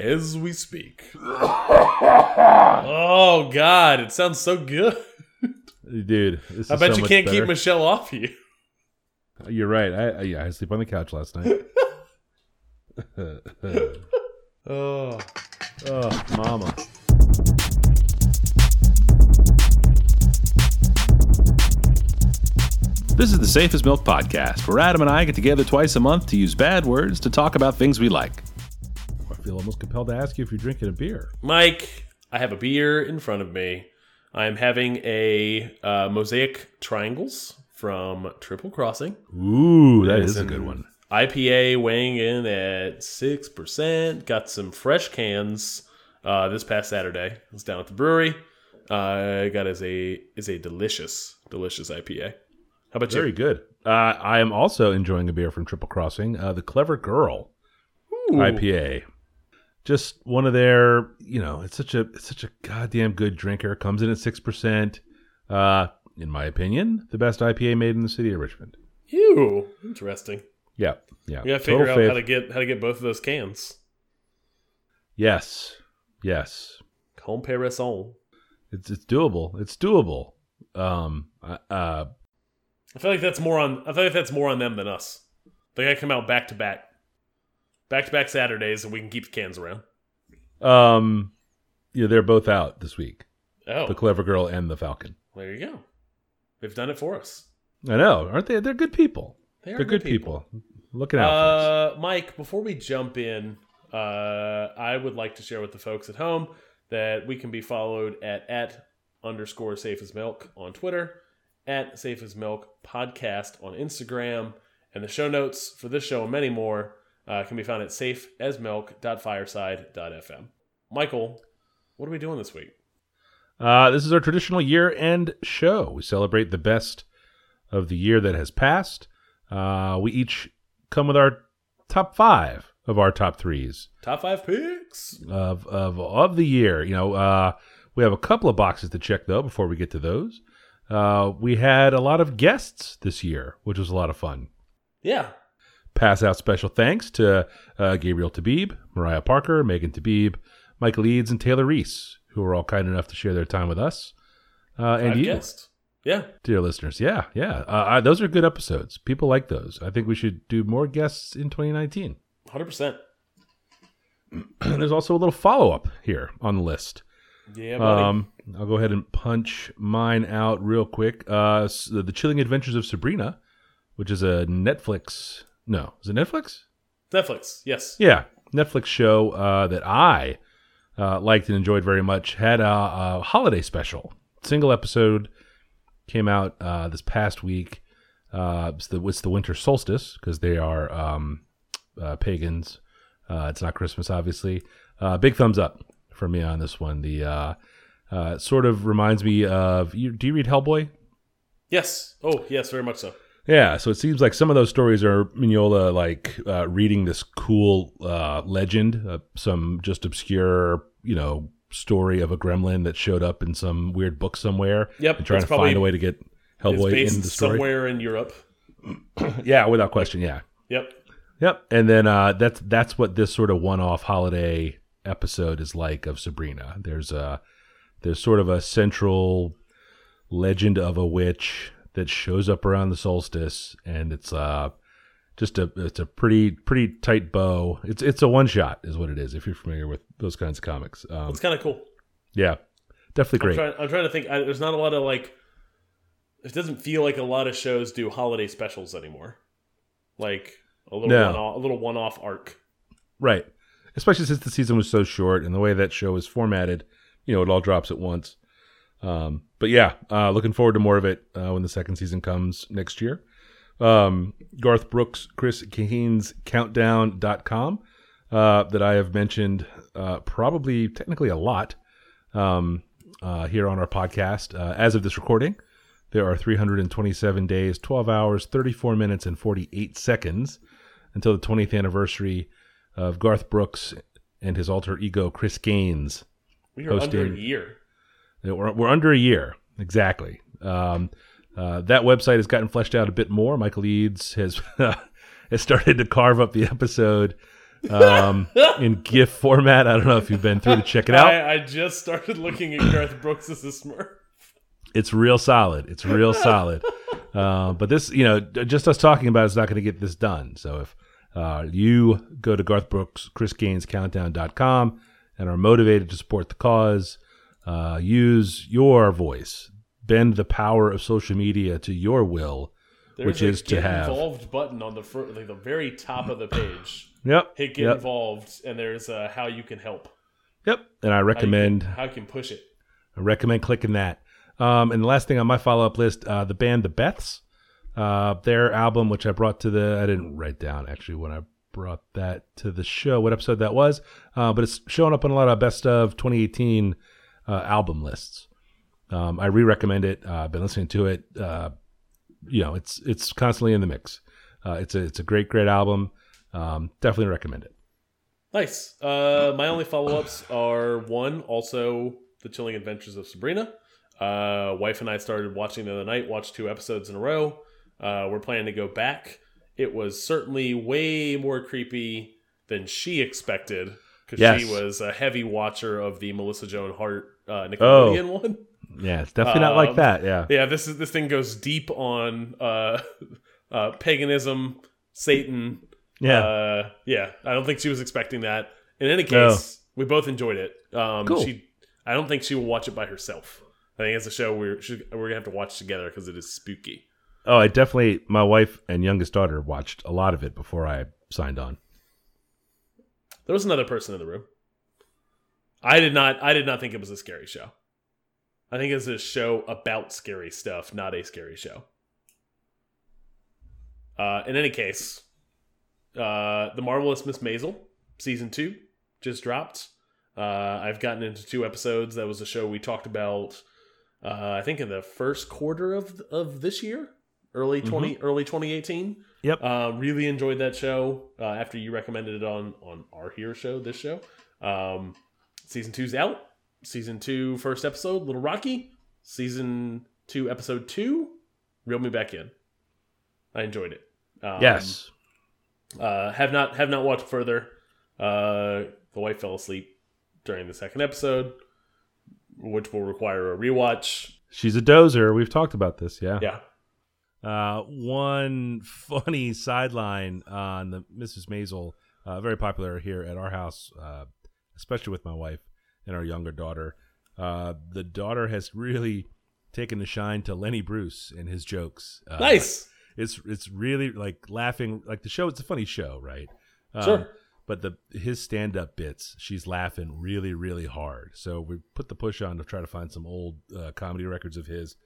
as we speak. oh God, it sounds so good. Dude, this I is bet so you much can't better. keep Michelle off you. You're right. I, I yeah, I sleep on the couch last night. Oh, oh, mama. This is the Safe as Milk Podcast, where Adam and I get together twice a month to use bad words to talk about things we like. I feel almost compelled to ask you if you're drinking a beer. Mike, I have a beer in front of me. I am having a uh, mosaic triangles from Triple Crossing. Ooh, that It's is a good one. IPA weighing in at six percent. Got some fresh cans uh, this past Saturday. I was down at the brewery. Uh, got as a is a delicious, delicious IPA. How about Very you? Very good. Uh, I am also enjoying a beer from Triple Crossing, uh, the Clever Girl Ooh. IPA. Just one of their, you know, it's such a it's such a goddamn good drinker. Comes in at six percent. Uh, in my opinion, the best IPA made in the city of Richmond. Ew, interesting. Yeah, yeah. We gotta figure Total out fave. how to get how to get both of those cans. Yes, yes. Comparaison. It's it's doable. It's doable. Um, uh, uh, I feel like that's more on. I feel like that's more on them than us. They gotta come out back to back, back to back Saturdays, and we can keep the cans around. um, yeah, they're both out this week. Oh, The Clever Girl and the Falcon. there you go. They've done it for us. I know, aren't they? They're good people. They are They're good people. Looking out for us. Uh, Mike, before we jump in, uh, I would like to share with the folks at home that we can be followed at at underscore safe as milk on Twitter, at safe as milk podcast on Instagram, and the show notes for this show and many more uh, can be found at safeasmilk.fireside.fm. Michael, what are we doing this week? Uh, this is our traditional year-end show. We celebrate the best of the year that has passed. Uh, we each come with our top five of our top threes Top five picks. of of of the year. You know, uh, we have a couple of boxes to check though before we get to those. Uh, we had a lot of guests this year, which was a lot of fun. Yeah. Pass out special thanks to uh, Gabriel Tabib, Mariah Parker, Megan Tabib, Michael Eads, and Taylor Reese, who were all kind enough to share their time with us. Uh, and Five you, guests. Yeah. dear listeners. Yeah, yeah. Uh, I, those are good episodes. People like those. I think we should do more guests in 2019. 100%. There's also a little follow up here on the list. Yeah, buddy. Um, I'll go ahead and punch mine out real quick. Uh, the Chilling Adventures of Sabrina, which is a Netflix. No, is it Netflix? Netflix. Yes. Yeah, Netflix show uh, that I uh, liked and enjoyed very much. Had a, a holiday special, single episode came out uh, this past week. Uh, it's the it's the winter solstice because they are um, uh, pagans. Uh, it's not Christmas, obviously. Uh, big thumbs up for me on this one. The uh, uh, sort of reminds me of. You, do you read Hellboy? Yes. Oh, yes, very much so. Yeah, so it seems like some of those stories are Mignola like uh, reading this cool uh, legend, uh, some just obscure, you know, story of a gremlin that showed up in some weird book somewhere. Yep, and trying to find a way to get Hellboy in the story. somewhere in Europe. Yeah, without question. Yeah, Yep. yep. And then uh, that's that's what this sort of one-off holiday episode is like of Sabrina. There's a there's sort of a central legend of a witch that shows up around the solstice, and it's uh just a it's a pretty pretty tight bow. It's it's a one shot is what it is. If you're familiar with those kinds of comics, um, It's kind of cool. yeah, definitely I'm great. trying, I'm trying to think. I, there's not a lot of like. It doesn't feel like a lot of shows do holiday specials anymore. Like a little No. one off, a little one off arc. Right. Especially since the season was so short and the way that show is formatted, you know, it all drops at once. Um, but yeah, uh, looking forward to more of it uh, when the second season comes next year. Um, Garth Brooks, Chris Gaines Countdown.com, uh, that I have mentioned uh, probably technically a lot um, uh, here on our podcast. Uh, as of this recording, there are 327 days, 12 hours, 34 minutes, and 48 seconds until the 20th anniversary of Garth Brooks and his alter ego Chris Gaines. We are under a year. We're, we're under a year exactly. Um, uh, that website has gotten fleshed out a bit more. Michael Eads has has started to carve up the episode um, in GIF format. I don't know if you've been through to check it out. I, I just started looking at Garth Brooks as a Smurf. It's real solid. It's real solid. Uh, but this, you know, just us talking about it's not going to get this done. So if uh, you go to Garth Brooks, Chris Gaines Countdown.com and are motivated to support the cause, uh, use your voice, bend the power of social media to your will, There's which is to have. involved button on the fir- like the very top of the page. Yep. Hit get Yep. involved, and there's uh, how you can help. Yep. And I How you recommend can, how you can push it. I recommend clicking that. Um, and the last thing on my follow up list, uh, the band The Beths, uh, their album, which I brought to the, I didn't write down actually when I brought that to the show, what episode that was, uh, but it's showing up on a lot of best of 2018 uh, album lists. Um, I re recommend it. Uh, I've been listening to it. Uh, you know, it's it's constantly in the mix. Uh, it's a it's a great great album. Um, definitely recommend it. Nice. Uh, my only follow ups are one, also The Chilling Adventures of Sabrina. Uh, wife and I started watching the other night, watched two episodes in a row. Uh, we're planning to go back. It was certainly way more creepy than she expected because Yes. she was a heavy watcher of the Melissa Joan Hart uh, Nickelodeon one. Yeah, it's definitely not like Um, that. Yeah. Yeah, this is this thing goes deep on uh, uh, paganism, Satan, Yeah. uh, yeah, I don't think she was expecting that. In any No. case, we both enjoyed it. Um, Cool. She, I don't think she will watch it by herself. I think it's a show we're she, we're gonna have to watch together because it is spooky. Oh, I definitely. My wife and youngest daughter watched a lot of it before I signed on. There was another person in the room. I did not. I did not think it was a scary show. I think it's a show about scary stuff, not a scary show. Uh, in any case, uh, the marvelous Miss Maisel season two just dropped. Uh, I've gotten into two episodes. That was a show we talked about. Uh, I think in the first quarter of of this year, early 20 early twenty eighteen. Yep. Uh, really enjoyed that show. Uh, after you recommended it on on our here show, this show. Um, season two's out. Season two, first episode, Little Rocky. Season two, episode two, reel me back in. I enjoyed it. Um, yes. uh, have not have not watched further. Uh, the wife fell asleep during the second episode, which will require a rewatch. She's a dozer. We've talked about this. Yeah. Yeah, Uh, one funny sideline on the Mrs. Maisel, uh, very popular here at our house, uh, especially with my wife and our younger daughter. Uh, the daughter has really taken the shine to Lenny Bruce and his jokes. Uh, nice. It's it's really like laughing. Like the show, it's a funny show, right? Um, Sure. But the his stand up bits, she's laughing really really hard. So we put the push on to try to find some old uh, comedy records of his.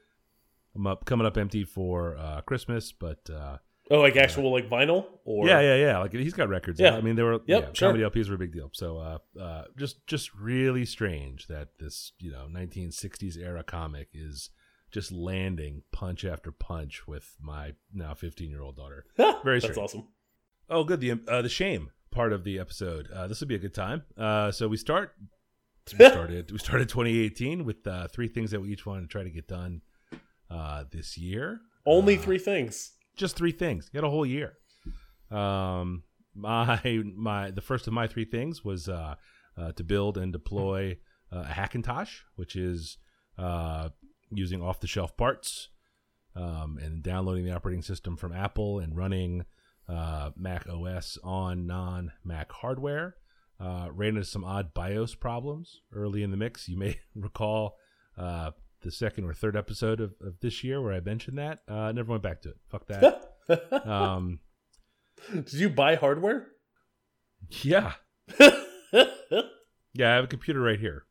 I'm up coming up empty for uh, Christmas, but uh, Oh, like actual like vinyl or yeah, yeah, yeah. Like he's got records. Yeah. I mean, they were Yep, yeah, sure. comedy LPs were a big deal. So uh, uh, just just really strange that this you know 1960s era comic is just landing punch after punch with my now 15 year old daughter. Very That's strange. awesome. Oh, good. The uh, the shame part of the episode. Uh, this would be a good time. Uh, so we start. We started. we started 2018 with uh, three things that we each wanted to try to get done uh, this year. Only Uh, three things. Just three things. You got a whole year. Um, my my the first of my three things was uh, uh, to build and deploy uh, a Hackintosh, which is uh, using off the shelf parts um, and downloading the operating system from Apple and running uh, Mac OS on non Mac hardware. Uh, ran into some odd BIOS problems early in the mix. You may recall uh, the second or third episode of, of this year where I mentioned that. Uh, never went back to it. Fuck that. um, Did you buy hardware? yeah. Yeah, I have a computer right here.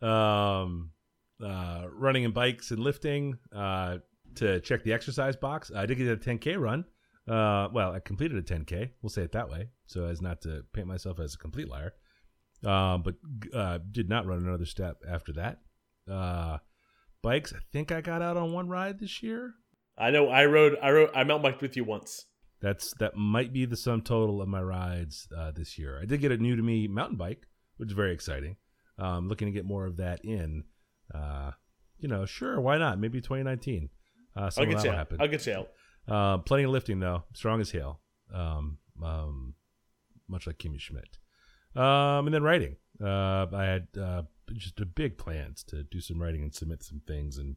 um, uh, running in bikes and lifting uh, to check the exercise box. I did get a 10K run. Uh, well, I completed a 10K. We'll say it that way, so as not to paint myself as a complete liar. Um, but uh, did not run another step after that. Uh, bikes. I think I got out on one ride this year. I know. I rode. I rode. I mountain biked with you once. That's that might be the sum total of my rides uh, this year. I did get a new to me mountain bike, which is very exciting. Um, looking to get more of that in. Uh, you know, sure, why not? Maybe 2019. Uh, I'll get that you out. happen. I'll get you out. Uh, plenty of lifting though, strong as hell. Um, um, much like Kimmy Schmidt. Um, and then writing. Uh, I had uh, just a big plans to do some writing and submit some things, and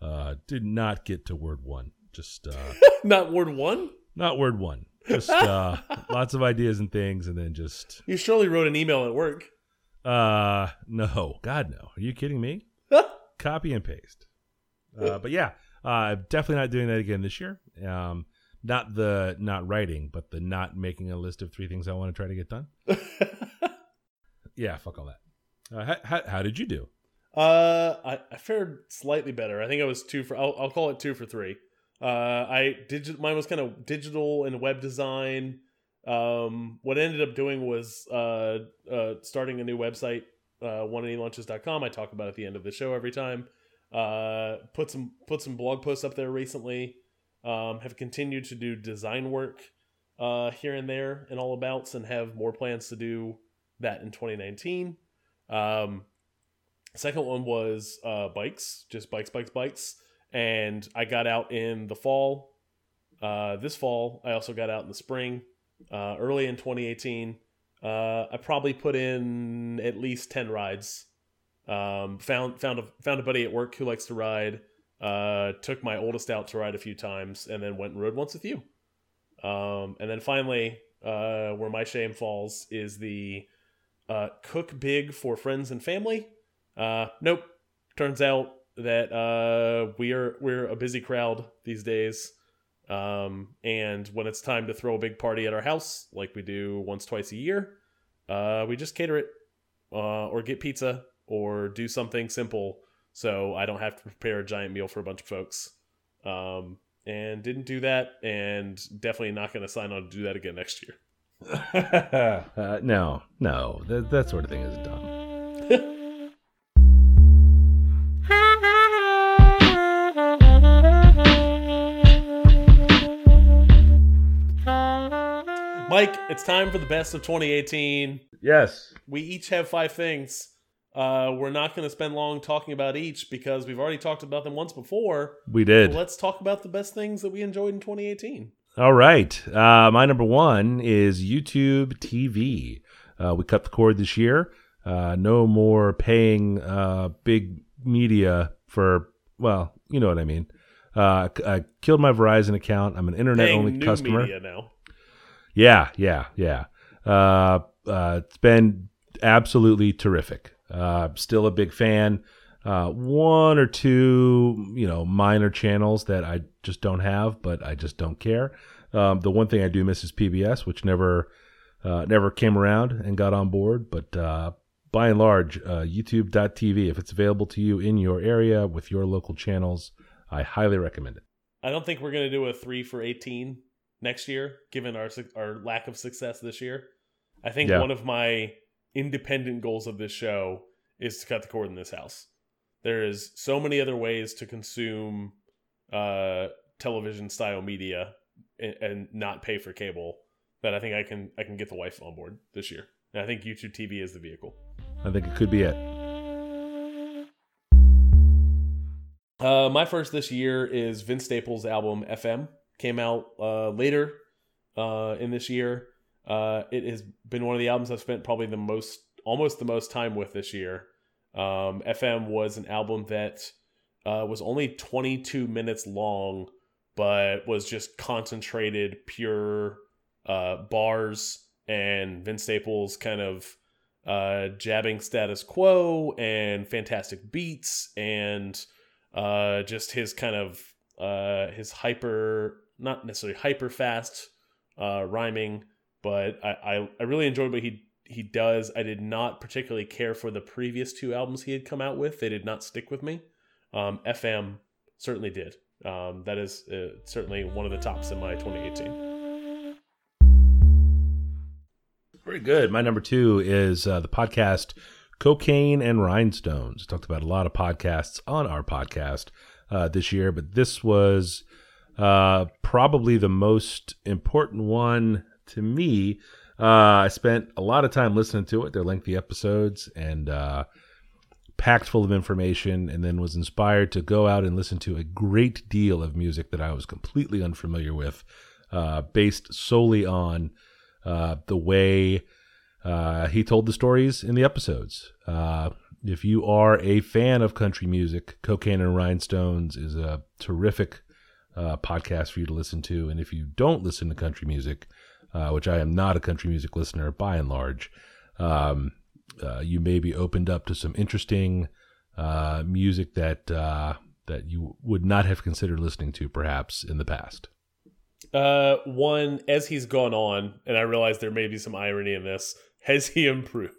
uh, did not get to word one. Just uh, Not word one. not word one. Just uh, lots of ideas and things, and then just You surely wrote an email at work. uh, no, God no. Are you kidding me? Copy and paste. Uh, but yeah, uh, definitely not doing that again this year. Um, not the not writing, but the not making a list of three things I want to try to get done. Yeah, fuck all that. Uh, how, how, did you do? Uh, I, I fared slightly better. I think I was two for. I'll, I'll call it two for three. Uh, I did. Mine was kind of digital and web design. Um, what I ended up doing was uh, uh, starting a new website, uh, 180lunches.com. I talk about at the end of the show every time. Uh, put some put some blog posts up there recently. Um, have continued to do design work uh, here and there and all abouts, and have more plans to do that in 2019. Um, Second one was uh, bikes, just bikes, bikes, bikes. And I got out in the fall. Uh, this fall, I also got out in the spring. Uh, early in 2018, uh, I probably put in at least 10 rides. Um, found found a found a buddy at work who likes to ride. Uh, took my oldest out to ride a few times, and then went and rode once with you. Um, and then finally, uh, where my shame falls is the uh, cook big for friends and family. Uh, nope. Turns out that uh, we're we're a busy crowd these days, um, and when it's time to throw a big party at our house, like we do once twice a year, uh, we just cater it, uh, or get pizza, or do something simple, so I don't have to prepare a giant meal for a bunch of folks. Um, and didn't do that, and definitely not going to sign on to do that again next year. Uh, no, no, that, that sort of thing is dumb. Mike, it's time for the best of 2018. Yes. We each have five things. Uh, we're not going to spend long talking about each because we've already talked about them once before. We did. Let's talk about the best things that we enjoyed in 2018. All right. Uh, my number one is YouTube TV. Uh, we cut the cord this year. Uh, no more paying uh, big media for, well, you know what I mean. Uh, I killed my Verizon account. I'm an internet Paying only customer. now. Yeah, yeah, yeah. Uh, uh, it's been absolutely terrific. Uh, still a big fan. Uh, one or two, you know, minor channels that I just don't have, but I just don't care. Um, the one thing I do miss is PBS, which never, uh, never came around and got on board. But uh, by and large, uh, YouTube.tv, if it's available to you in your area with your local channels, I highly recommend it. I don't think we're going to do a three for 18 next year, given our our lack of success this year. I think Yeah. one of my independent goals of this show is to cut the cord in this house. There is so many other ways to consume uh, television style media and, and not pay for cable that I think I can I can get the wife on board this year. And I think YouTube TV is the vehicle. I think it could be it. Uh, my first this year is Vince Staples' album FM. Came out uh, later uh, in this year. Uh, it has been one of the albums I've spent probably the most, almost the most time with this year. Um, FM was an album that uh, was only 22 minutes long, but was just concentrated, pure uh, bars and Vince Staples kind of uh, jabbing status quo and fantastic beats and uh, just his kind of uh, his hyper, not necessarily hyper fast uh, rhyming, but I, I, I really enjoyed what he he does. I did not particularly care for the previous two albums he had come out with; they did not stick with me. Um, FM certainly did. Um, that is uh, certainly one of the tops in my 2018. Very good. My number two is uh, the podcast Cocaine and Rhinestones. Talked about a lot of podcasts on our podcast uh, this year, but this was uh, probably the most important one to me. Uh, I spent a lot of time listening to it. They're lengthy episodes and uh, packed full of information, and then was inspired to go out and listen to a great deal of music that I was completely unfamiliar with, uh, based solely on uh, the way uh, he told the stories in the episodes. Uh, if you are a fan of country music, Cocaine and Rhinestones is a terrific uh, podcast for you to listen to. And if you don't listen to country music, uh, which I am not a country music listener by and large, um, uh, you may be opened up to some interesting uh, music that uh, that you would not have considered listening to perhaps in the past. Uh, one as he's gone on, and I realize there may be some irony in this. Has he improved?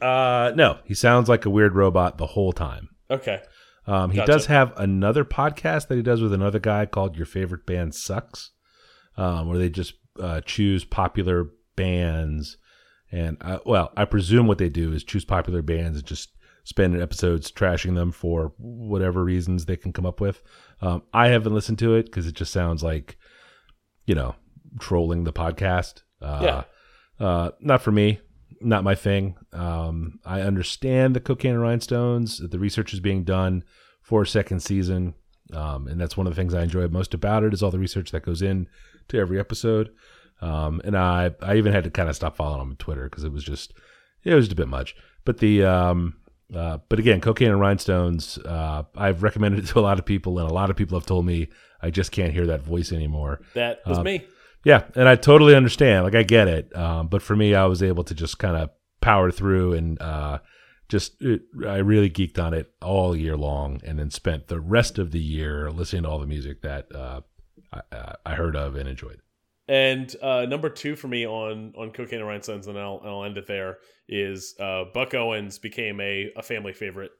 Uh, no, he sounds like a weird robot the whole time. Okay. Um, he Gotcha. does have another podcast that he does with another guy called Your Favorite Band Sucks, um, where they just uh, choose popular bands. And, uh, well, I presume what they do is choose popular bands and just spend episodes trashing them for whatever reasons they can come up with. Um, I haven't listened to it because it just sounds like, you know, trolling the podcast. Uh, Yeah. Uh, not for me not my thing. Um, I understand the cocaine and rhinestones. that The research is being done for a second season, um, and that's one of the things I enjoy most about it is all the research that goes in to every episode. Um, and I I even had to kind of stop following him on Twitter because it was just it was just a bit much. But the um, uh, but again, cocaine and rhinestones. Uh, I've recommended it to a lot of people, and a lot of people have told me I just can't hear that voice anymore. That was Um, me. Yeah, and I totally understand. Like I get it, um, but for me, I was able to just kind of power through and uh, just it, I really geeked on it all year long, and then spent the rest of the year listening to all the music that uh, I, uh, I heard of and enjoyed. And uh, number two for me on on Cocaine and Rhinestones, and I'll, I'll end it there, is uh, Buck Owens became a, a family favorite.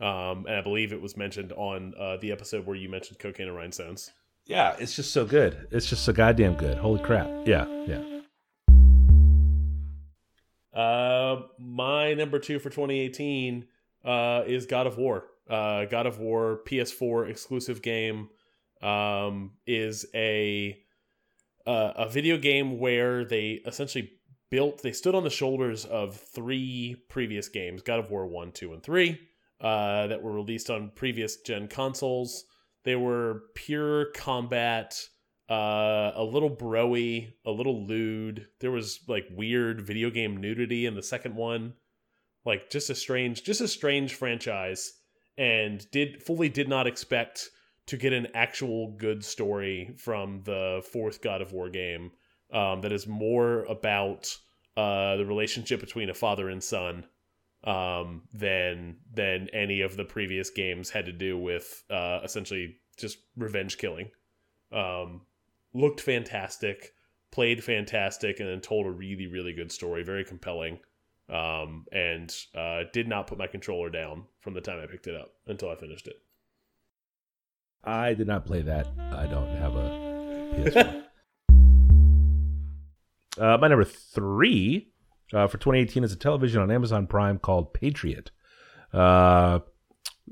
Um, and I believe it was mentioned on uh, the episode where you mentioned Cocaine and Rhinestones. Yeah, it's just so good. It's just so goddamn good. Holy crap! Yeah, yeah. Uh, my number two for 2018 uh, is God of War. Uh, God of War PS4 exclusive game um, is a uh, a video game where they essentially built they stood on the shoulders of three previous games God of War 1, 2, and 3 uh, that were released on previous gen consoles. They were pure combat, uh, a little broy, a little lewd. There was like weird video game nudity in the second one. Like just a strange, just a strange franchise, and did fully did not expect to get an actual good story from the fourth God of War game um, that is more about uh, the relationship between a father and son um, than than any of the previous games had to do with uh, essentially just revenge killing. Um, looked fantastic, played fantastic, and then told a really really good story, very compelling. Um, and uh, did not put my controller down from the time I picked it up until I finished it. I did not play that. I don't have a PS4. uh, my number three uh, for 2018 is a television on Amazon Prime called Patriot. Uh,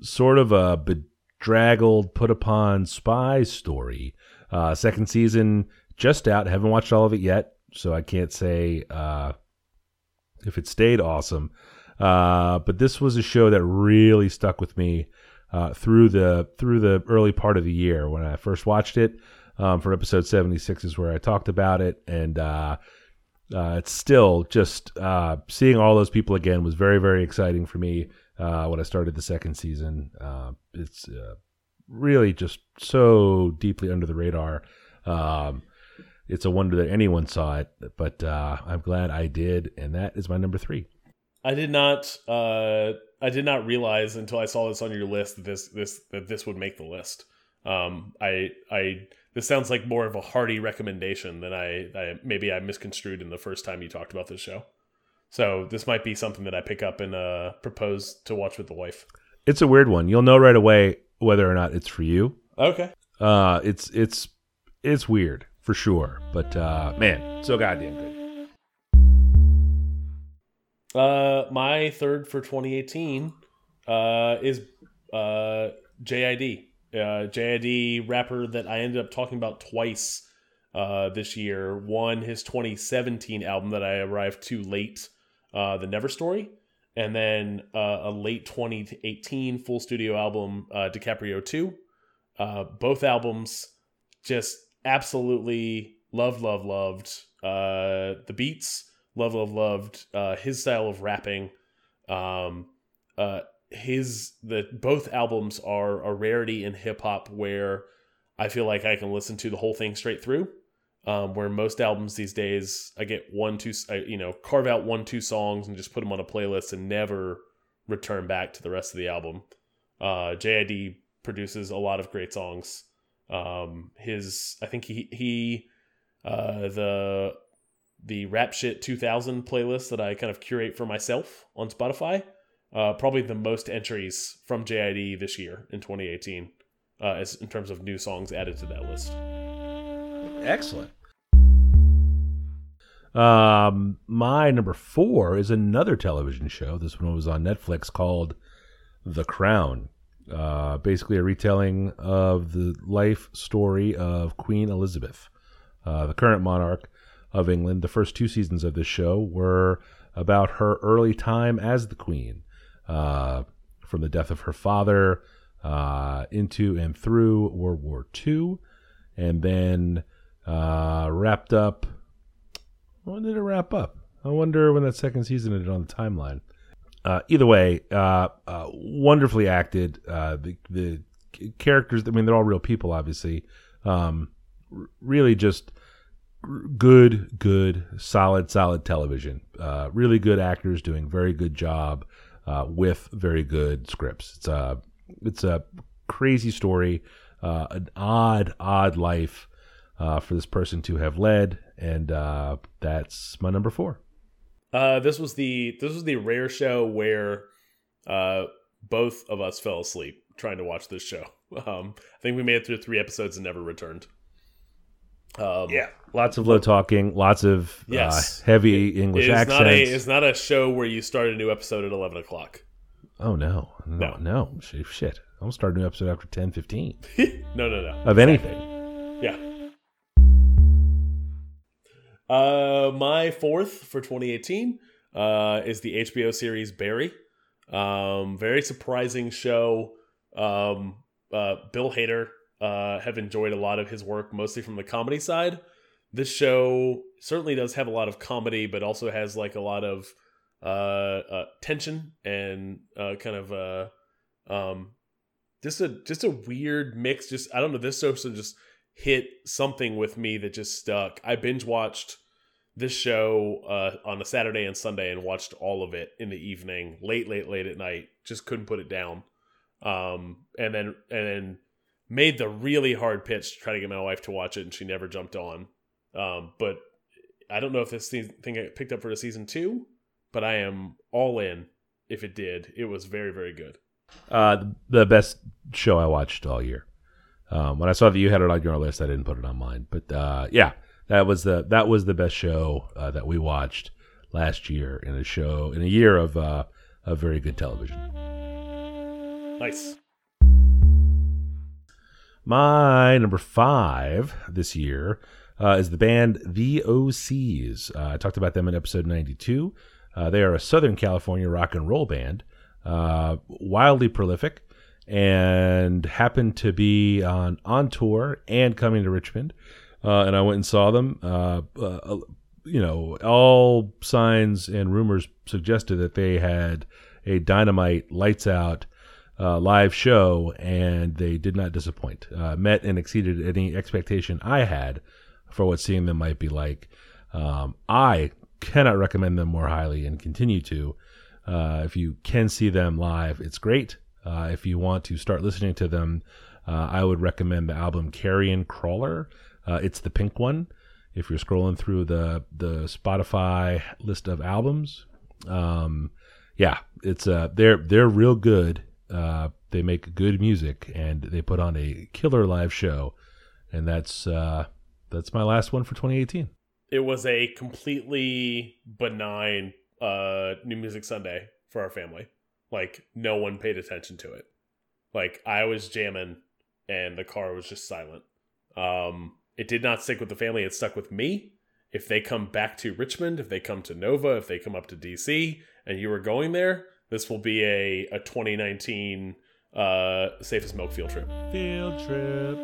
sort of a bedraggled, put upon spy story. Uh, second season just out. Haven't watched all of it yet, so I can't say uh, if it stayed awesome. Uh, but this was a show that really stuck with me uh, through the through the early part of the year when I first watched it. Um, for episode seventy six is where I talked about it, and uh, it's still just uh, seeing all those people again was very very exciting for me uh, when I started the second season. Uh, it's uh, really just so deeply under the radar. Um, it's a wonder that anyone saw it, but uh, I'm glad I did, and that is my number three. I did not. I did not realize until I saw this on your list that this this that this would make the list. Um, I I this sounds like more of a hearty recommendation than I, I maybe I misconstrued in the first time you talked about this show. So this might be something that I pick up and uh, propose to watch with the wife. It's a weird one. You'll know right away whether or not it's for you. Okay. Uh, it's it's it's weird for sure, but uh, man, so goddamn good. Uh, my third for 2018 uh, is uh, JID. Uh, JID rapper that I ended up talking about twice uh, this year. One, his 2017 album that I arrived too late, uh, The Never Story. And then uh, a late 2018 full studio album, uh, DiCaprio 2. Uh, both albums just absolutely loved, loved, loved. uh, the beats. Love, love, loved uh, his style of rapping. Um, uh, his the both albums are a rarity in hip hop where I feel like I can listen to the whole thing straight through. Um, where most albums these days, I get one, two, I, you know, carve out one, two songs and just put them on a playlist and never return back to the rest of the album. Uh, JID produces a lot of great songs. Um, his, I think he he, uh, the the rap shit 2000 playlist that I kind of curate for myself on Spotify. Uh, probably the most entries from JID this year in 2018, uh, as in terms of new songs added to that list. Excellent. Um, my number four is another television show. This one was on Netflix called The Crown. Uh, basically, a retelling of the life story of Queen Elizabeth, uh, the current monarch of England. The first two seasons of this show were about her early time as the Queen, uh, from the death of her father uh, into and through World War II, and then uh, wrapped up. When did it wrap up? I wonder when that second season ended on the timeline. Uh, either way, uh, uh, wonderfully acted. Uh, the the characters, I mean, they're all real people, obviously. Um, really, just good, good, solid, solid television. Uh, really good actors doing very good job uh, with very good scripts. It's a it's a crazy story, uh, an odd, odd life uh, for this person to have led, and that's my number four. Uh, this was the this was the rare show where uh, both of us fell asleep trying to watch this show. Um, I think we made it through three episodes and never returned. Um, yeah, lots of low talking, lots of uh, yes. Uh, heavy English it accents. Not a, it's not a show where you start a new episode at eleven o'clock. Oh no, no, no, no. shit! I'll start a new episode after 10, 15. no, no, no. Of anything. Yeah. Uh, my fourth for 2018 uh, is the HBO series Barry. Um, very surprising show. Um, uh, Bill Hader uh, have enjoyed a lot of his work, mostly from the comedy side. This show certainly does have a lot of comedy, but also has like a lot of uh, uh, tension and uh, kind of uh, um, just a just a weird mix. Just I don't know. This show just hit something with me that just stuck. I binge watched this show uh, on a Saturday and Sunday and watched all of it in the evening, late, late, late at night. Just couldn't put it down. Um, and then and then made the really hard pitch to try to get my wife to watch it, and she never jumped on. Um, but I don't know if this thing got picked up for the season two, but I am all in. If it did, it was very, very good. Uh, the best show I watched all year. Um, when I saw that you had it on your list, I didn't put it on mine. But uh, yeah, that was the that was the best show uh, that we watched last year in a show in a year of uh, of very good television. Nice. My number five this year uh, is the band The O'C's. Uh, I talked about them in episode 92. Uh, they are a Southern California rock and roll band, uh, wildly prolific, and happened to be on on tour and coming to Richmond uh, and I went and saw them. Uh, you know, all signs and rumors suggested that they had a dynamite, lights out uh, live show, and they did not disappoint. Uh, met and exceeded any expectation I had for what seeing them might be like. Um, I cannot recommend them more highly and continue to. Uh, if you can see them live, it's great. if you want to start listening to them, I would recommend the album Carrion Crawler. Uh, it's the pink one. If you're scrolling through the the Spotify list of albums, um, yeah, it's uh, they're they're real good. Uh, they make good music and they put on a killer live show, and that's uh, that's my last one for 2018. It was a completely benign uh, New Music Sunday for our family. Like no one paid attention to it. Like I was jamming and the car was just silent. Um, it did not stick with the family. It stuck with me. If they come back to Richmond, if they come to Nova, if they come up to DC, and you are going there, this will be a, a 2019 uh, Safe as Milk field trip. Field trip.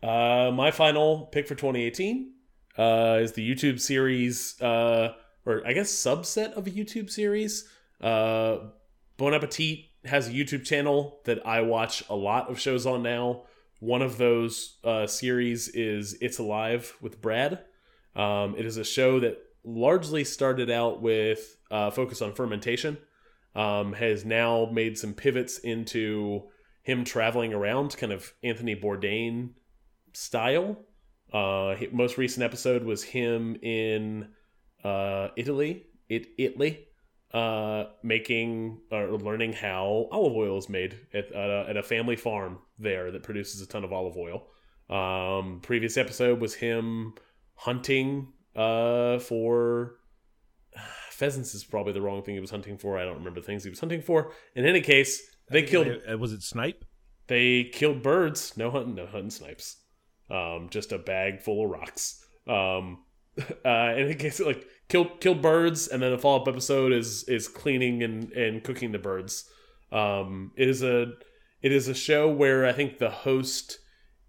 Uh, my final pick for 2018 uh, is the YouTube series, uh, or I guess subset of a YouTube series. Uh, bon Appetit has a YouTube channel that I watch a lot of shows on now. One of those uh, series is It's Alive with Brad. Um, it is a show that largely started out with uh, focus on fermentation, um, has now made some pivots into him traveling around, kind of Anthony Bourdain style. Uh, most recent episode was him in uh, Italy, it Italy, uh, making or learning how olive oil is made at, at, a, family farm there that produces a ton of olive oil. Um, previous episode was him hunting uh, for pheasants is probably the wrong thing he was hunting for. I don't remember the things he was hunting for. In any case, they killed. Uh, was it snipe? They killed birds. No hunting. No hunting snipes. Um, just a bag full of rocks. Um, uh, in any case, like killed killed birds, and then the follow up episode is is cleaning and and cooking the birds. Um, it is a it is a show where I think the host,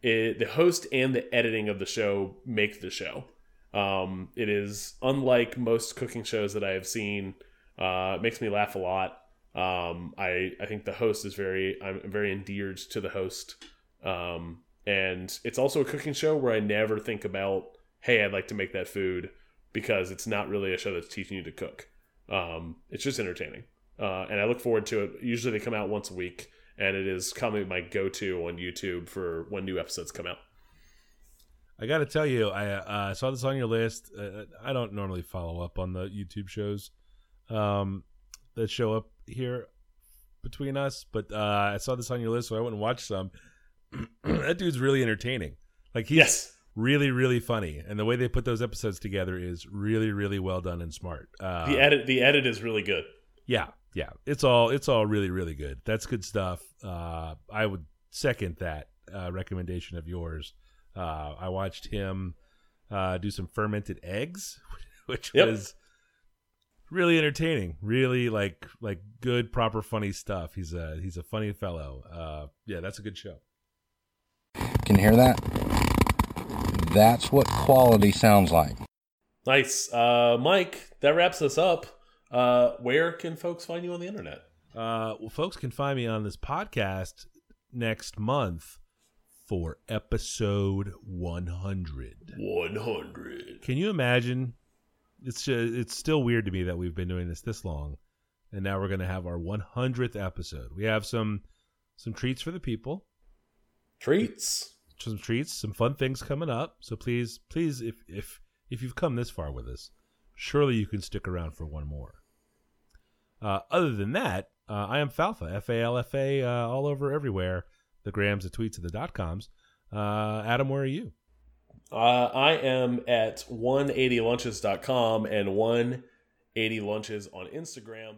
it, the host and the editing of the show make the show. Um, it is unlike most cooking shows that I have seen. Uh, it makes me laugh a lot. Um, I I think the host is very I'm very endeared to the host. Um, and it's also a cooking show where I never think about hey I'd like to make that food because it's not really a show that's teaching you to cook. Um, it's just entertaining, uh, and I look forward to it. Usually they come out once a week, and it is coming my go to on YouTube for when new episodes come out. I got to tell you, I uh, saw this on your list. Uh, I don't normally follow up on the YouTube shows um, that show up here between us, but uh, I saw this on your list, so I went and watched some. that dude's really entertaining. Like he's yes. really, really funny, and the way they put those episodes together is really, really well done and smart. Uh, the edit, the edit is really good. Yeah, yeah, it's all it's all really, really good. That's good stuff. Uh, I would second that uh, recommendation of yours. Uh, I watched him uh, do some fermented eggs, which yep. was really entertaining. Really like like good, proper, funny stuff. He's a he's a funny fellow. Uh, yeah, that's a good show. Can you hear that? That's what quality sounds like. Nice, uh, Mike. That wraps us up. Uh, where can folks find you on the internet? Uh, well, folks can find me on this podcast next month for episode 100. 100. Can you imagine? It's just, it's still weird to me that we've been doing this this long, and now we're going to have our 100th episode. We have some some treats for the people. Treats. Some treats, some fun things coming up. So please, please, if if if you've come this far with us, surely you can stick around for one more. Uh, other than that, uh, I am Falfa, F A L F A, uh, all over everywhere the grams, the tweets, and the dot coms. Uh, Adam, where are you? Uh, I am at 180lunches.com and 180lunches on Instagram.